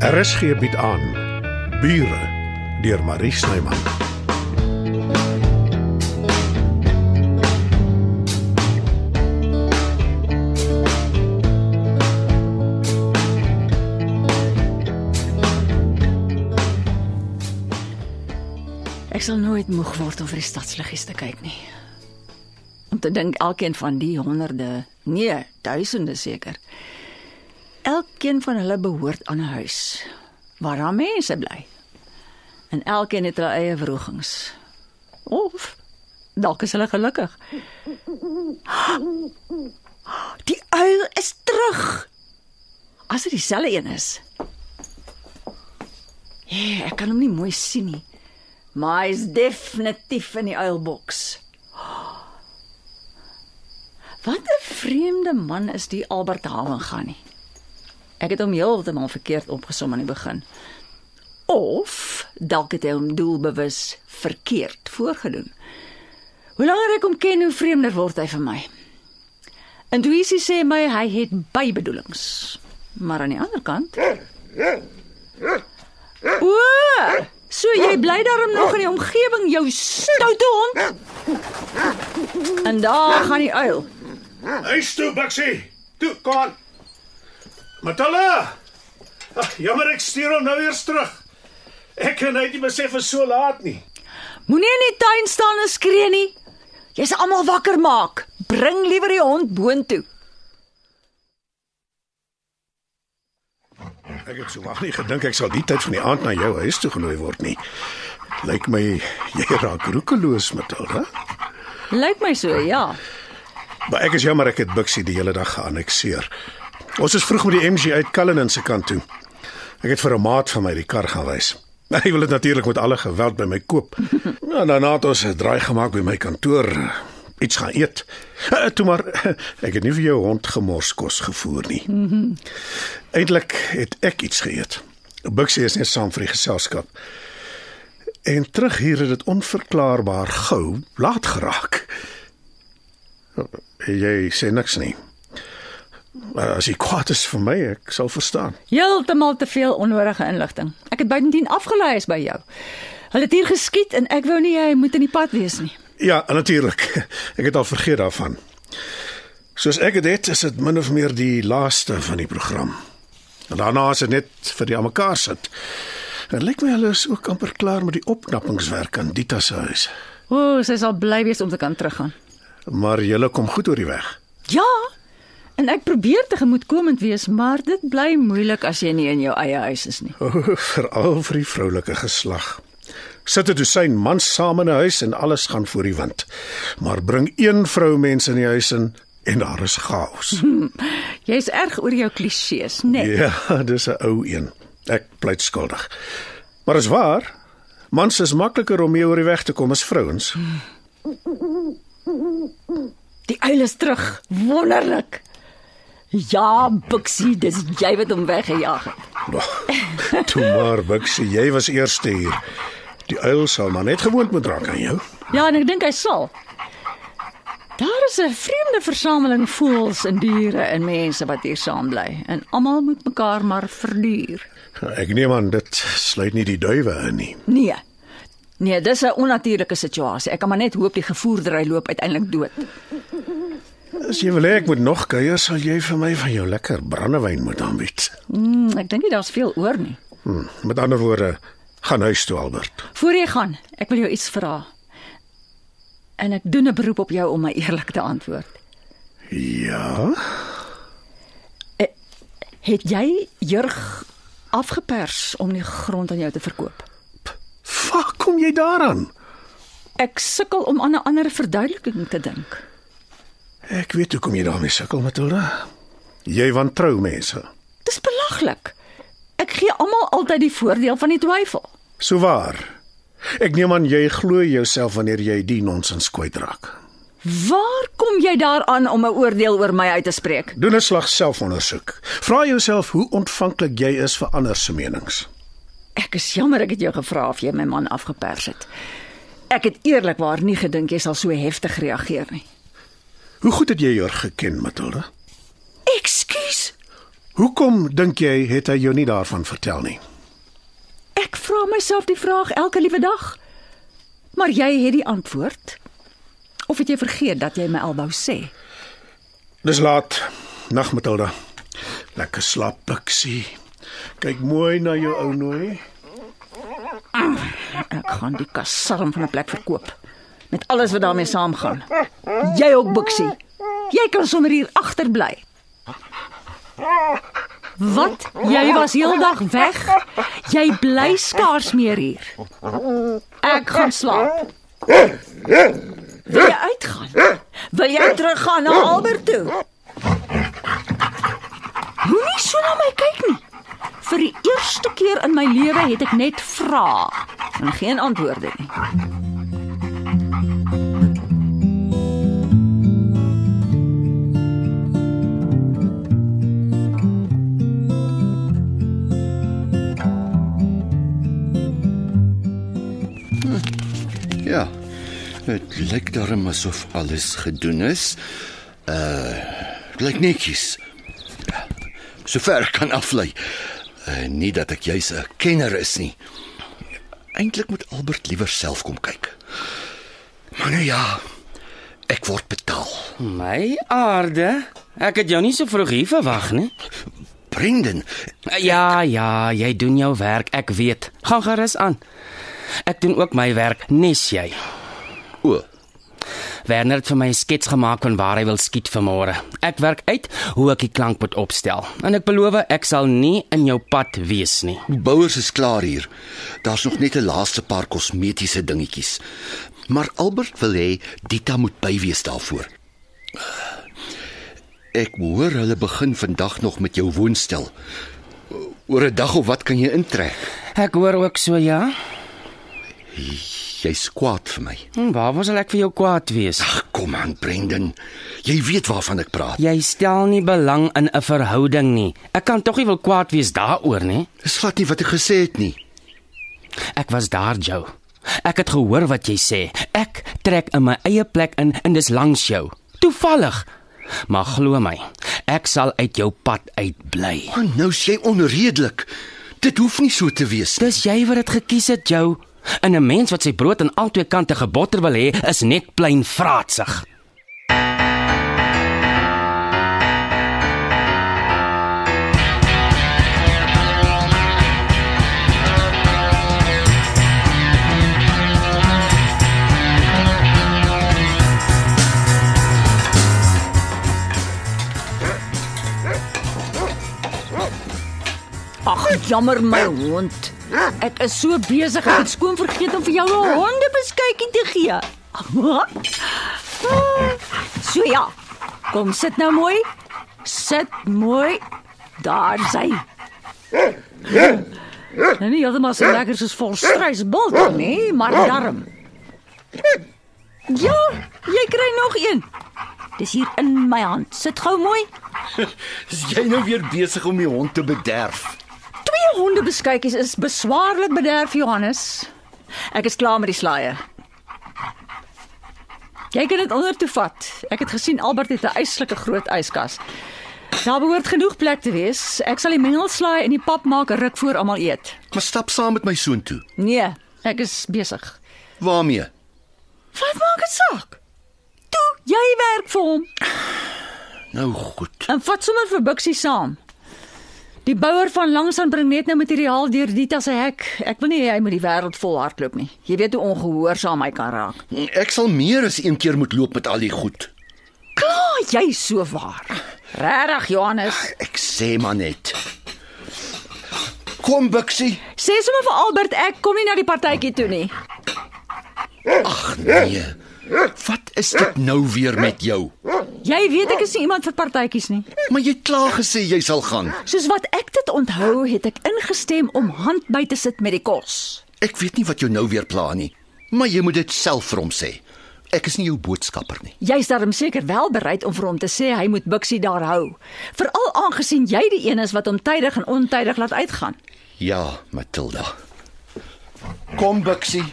RSG bied aan Bure deur Marie Snyman. Ek sal nooit moeg word om vir die stadsliggies te kyk nie. Om te dink elkeen van die honderde, nee, duisende seker. Elkeen van hulle behoort aan 'n huis waar daar mense bly. En elkeen het hulle eie wrogings. Of dalk is hulle gelukkig. Die uil is terug. As dit dieselfde een is. Ja, ek kan hom nie mooi sien nie. Maar hy is definitief in die uilboks. Wat 'n vreemde man is die Albert Haven gaan nie. Ek het hom heeltemal verkeerd opgesom aan die begin. Of dalk het hy hom doelbewus verkeerd voorgedoen. Hoe langer ek hom ken, hoe vreemder word hy vir my. Intuïsie sê my hy het bybedoelings. Maar aan die ander kant O! So jy bly daarom nog in die omgewing, jou stoute hond. En daar gaan die uil. Huis toe, Bixie. Toe, kom aan. Matilda. Ag, jammer ek stuur hom nou weer terug. Ek kan net nie besef is so laat nie. Moenie in die tuin staan en skree nie. Jy se almal wakker maak. Bring liewer die hond boontoe. Ek het so wag nie gedink ek sal die tyd van die aand na jou huis toe genooi word nie. Lyk my jy raak roekeloos, Matilda. Lyk my so, ja. Maar ek is jammer ek het Bixie die hele dag geannexeer. Ons is vroeg met die MG uit Cullinan se kant toe. Ek het vir 'n maat van my die kar gaan wys. Hy wil dit natuurlik met alle geweld by my koop. Nou daarna het ons 'n draai gemaak by my kantoor, iets gaan eet. Uh, toe maar ek het nie vir jou hond gemorskos gevoer nie. Eintlik het ek iets geëet. Bixie is net saam vir die geselskap. En terug hier het dit onverklaarbaar gou laat geraak. Jy sê niks nie. Maar As jy kwaad is vir my, ek sal verstaan. Heeltemal te veel onnodige inligting. Ek het buitendien afgelei is by jou. Hulle het hier geskiet en ek wou nie jy moet in die pad wees nie. Ja, natuurlik. Ek het al vergeet daarvan. Soos ek dit het, is dit min of meer die laaste van die program. En daarna is dit net vir die almekaar sit. En lyk my hulle is ook amper klaar met die opknappingswerk aan Dita se huis. O, sy sal bly wees om te kan teruggaan. Maar julle kom goed oor die weg. Ja. En ek probeer tegemoetkomend wees, maar dit bly moeilik as jy nie in jou eie huis is nie. O, veral vir die vroulike geslag. Sit 'n dosyn mans saam in 'n huis en alles gaan voor die wind. Maar bring een vrou mens in die huis in en daar is chaos. Jy's erg oor jou klisjées, né? Nee. Ja, dis 'n ou een. Ek pleit skuldig. Maar is waar. Mans is makliker om mee oor die weg te kom as vrouens. Die uil is terug. Wonderlik. Ja, Bixie, dis jy wat hom weggejaag het. Toe maar, Bixie, jy was eerste hier. Die uil sal maar net gewoond moet raak aan jou. Ja, en ek dink hy sal. Daar is 'n vreemde versameling voëls en diere en mense wat hier saam bly en almal moet mekaar maar verduur. Ek neem aan dit sluit nie die duwe in nie. Nee. Nee, dis 'n onnatuurlike situasie. Ek kan maar net hoop die gevoerdery loop uiteindelik dood. As jy wil hê ek moet nog kuier, sal jy vir my van jou lekker brandewyn moet aanbied. Mm, ek dink nie daar's veel oor nie. Hm, met ander woorde, gaan huis toe Albert. Voor jy gaan, ek wil jou iets vra. En ek doen 'n beroep op jou om my eerlik te antwoord. Ja. Het jy Jurg afgepers om die grond aan jou te verkoop? Waar kom jy daaraan? Ek sukkel om aan 'n ander verduideliking te dink. Ek weet hoekom jy daarmee sukkel, Matilda. Jy wantrou mense. Dis belaglik. Ek gee almal altyd die voordeel van die twyfel. So waar. Ek neem aan jy glo jouself wanneer jy die nonsens kwytraak. Waar kom jy daaraan om 'n oordeel oor my uit te spreek? Doen 'n slag selfondersoek. Vra jouself hoe ontvanklik jy is vir ander se menings. Ek is jammer ek het jou gevra of jy my man afgepers het. Ek het eerlikwaar nie gedink jy sal so heftig reageer nie. Hoe goed het jy haar geken, Matilda? Ekskuus. Hoekom dink jy het hy jou nie daarvan vertel nie? Ek vra myself die vraag elke liewe dag. Maar jy het die antwoord. Of het jy vergeet dat jy my al wou sê? Dis laat. Nag Matilda. Lekker slaap, Bixie. Kyk mooi na jou ou nooi. Ek gaan die kasarm van 'n plek verkoop met alles wat daarmee saamgaan. Jy ook, Bixie. Jy kan sommer hier agterbly. Wat? Jy was heeldag weg. Jy bly skaars meer hier. Ek gaan slaap. Wil jy uitgaan? Wil jy teruggaan na Albert toe? Moenie so na my kyk nie. Vir die eerste keer in my lewe het ek net vra en geen antwoorde nie. Dit lyk daarom asof alles gedoen is. Uh lyk netjies. Ja, Sover ek kan aflei. Uh nie dat ek juis 'n kenner is nie. Eintlik moet Albert liewer self kom kyk. Maar nou ja, ek word betaal. My aarde, ek het jou nie so vroeg hier verwag nie. Brendan, Ja, ja, jy doen jou werk, ek weet. Gaan gerus aan. Ek doen ook my werk, nes jy. O, Werner het vir my 'n skets gemaak van waar hy wil skiet vanmôre. Ek werk uit hoe ek die klank moet opstel. En ek beloof ek sal nie in jou pad wees nie. Bouers is klaar hier. Daar's nog net 'n laaste paar kosmetiese dingetjies. Maar Albert wil hê Dita moet bywees daarvoor. Ek hoor hulle begin vandag nog met jou woonstel. Oor 'n dag of wat kan jy intrek? Ek hoor ook so ja. Jy's kwaad vir my. Hm, Waar sal ek vir jou kwaad wees? Ag, kom aan, Brendan. Jy weet waarvan ek praat. Jy stel nie belang in 'n verhouding nie. Ek kan tog nie wil kwaad wees daaroor nie. Dis glad nie wat ek gesê het nie. Ek was daar, Joe. Ek het gehoor wat jy sê. Ek trek in my eie plek in en dis langs jou. Toevallig. Maar glo my, ek sal uit jou pad uitbly. Maar nou sê jy onredelik. Dit hoef nie so te wees nie. Dis jy wat dit gekies het, Joe. En 'n mens wat sy brood aan albei kante gebotter wil hê, is net plain vraatsig. Ag, jammer my hond. Ek is so besig het skoon vergeet om vir jou 'n hondebeskuitjie te gee. So ja. Kom sit nou mooi. Sit mooi. Daar sy. En nie heeltemal so lekker soos vol struisbult nie, maar darm. Ja, jy kry nog een. Dis hier in my hand. Sit gou mooi. Is jy nou weer besig om die hond te bederf? Twee hondebeskuitjies is beswaarlik bederf, Johannes. Ek is klaar met die slaaië. Jy kan dit onder toe vat. Ek het gesien Albert het 'n eislike groot yskas. Daar behoort genoeg plek te wees. Ek sal die mengelslaai in die pap maak ruk voor almal eet. Maar stap saam met my soon toe. Nee, ek is besig. Waarmee? Wat maak dit saak? Toe, jy werk vir hom. Nou goed. En vat sommer vir Bixie saam. Die bouer van Langsaan bring net nou materiaal deur Dita se hek. Ek wil nie hy moet die wêreld vol hardloop nie. Jy weet hoe ongehoorsaam hy kan raak. Ek sal meer as een keer moet loop met al die goed. Klaar, jy so waar. Regtig, Johannes. Ek sê maar net. Kom Bixie. Sê sommer vir Albert ek kom nie na die partytjie toe nie. Ag nee. Wat is dit nou weer met jou? Jy weet ek is nie iemand vir partytjies nie. Maar jy het klaar gesê jy sal gaan. Soos wat ek dit onthou, het ek ingestem om hand by te sit met die kos. Ek weet nie wat jou nou weer pla nie, maar jy moet dit self vir hom sê. Ek is nie jou boodskapper nie. Jy's darm seker wel bereid om vir hom te sê hy moet Bixie daar hou. Veral aangesien jy die een is wat hom tydig en ontydig laat uitgaan. Ja, Matilda. Kom Bixie.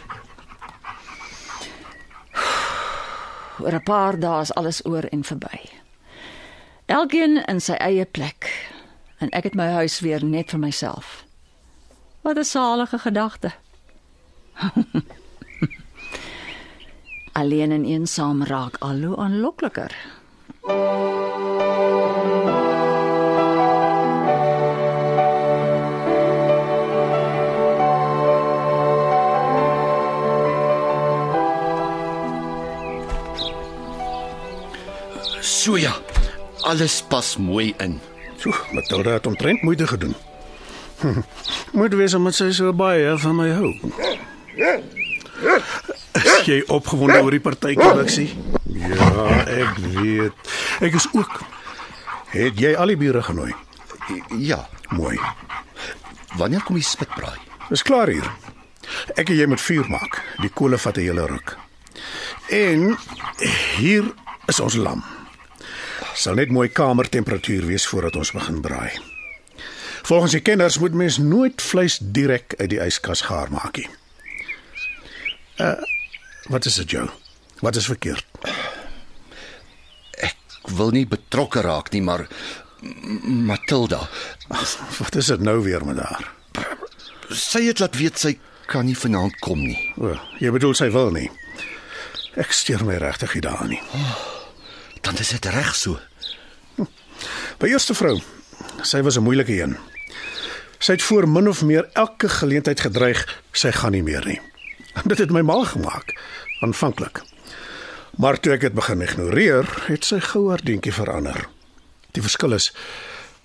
Oor 'n paar dae is alles oor en verby. Elkeen in sy eie plek. en ek het my huis weer net vir myself. Wat 'n salige gedagte. Alleen en eensaam raak al hoe aanlokliker. So ja. Alles pas mooi in. So, Matilda het omtrent moeite gedoen. Moet wees omdat sy so baie van my hou. Is jy opgewonde oor die partytjie, Bixie? Ja, ek weet. Ek is ook. Het jy al die bure genooi? Ja. Mooi. Wanneer kom die spitbraai? Dis klaar hier. Ek en jy moet vuur maak. Die kolle vat 'n hele ruk. En hier is ons lam. Sal net mooi kamertemperatuur wees voordat ons begin braai. Volgens die kenners moet mens nooit vleis direk uit die yskas gaar maak nie. Uh wat is dit jou? Wat is verkeerd? Ek wil nie betrokke raak nie, maar Matilda, Wat is dit nou weer met haar? sy het laat weet sy kan nie vanaand kom nie. O, jy bedoel sy wil nie. Ek steur my regtig nie daaraan nie. Dan is dit reg so. By eerste vrou, sy was 'n moeilike een. Sy het voor min of meer elke geleentheid gedreig sy gaan nie meer nie. Dit het my mal gemaak aanvanklik. Maar toe ek dit begin ignoreer, het sy gou haar dingetjie verander. Die verskil is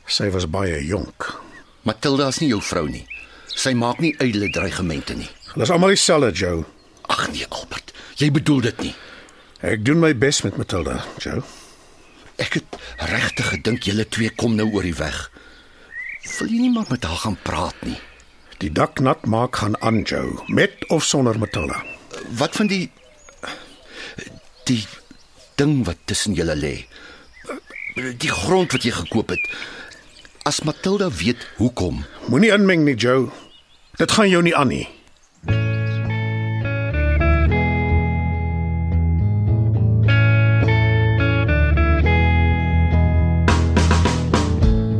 sy was baie jonk. Matilda is nie jou vrou nie. Sy maak nie ydelle dreigemente nie. Hulle is almal dieselfde, Joe. Ag nee, Albert, jy bedoel dit nie. Ek doen my bes met Matilda, Joe. Ek het regtig gedink julle twee kom nou oor die weg. Wil jy nie maar met haar gaan praat nie? Die dak nat maak gaan aan, Joe, met of sonder Matilda. Wat van die die ding wat tussen julle lê? Die grond wat jy gekoop het. As Matilda weet hoekom, Moenie inmeng nie, Joe. Dit gaan jou nie aan nie.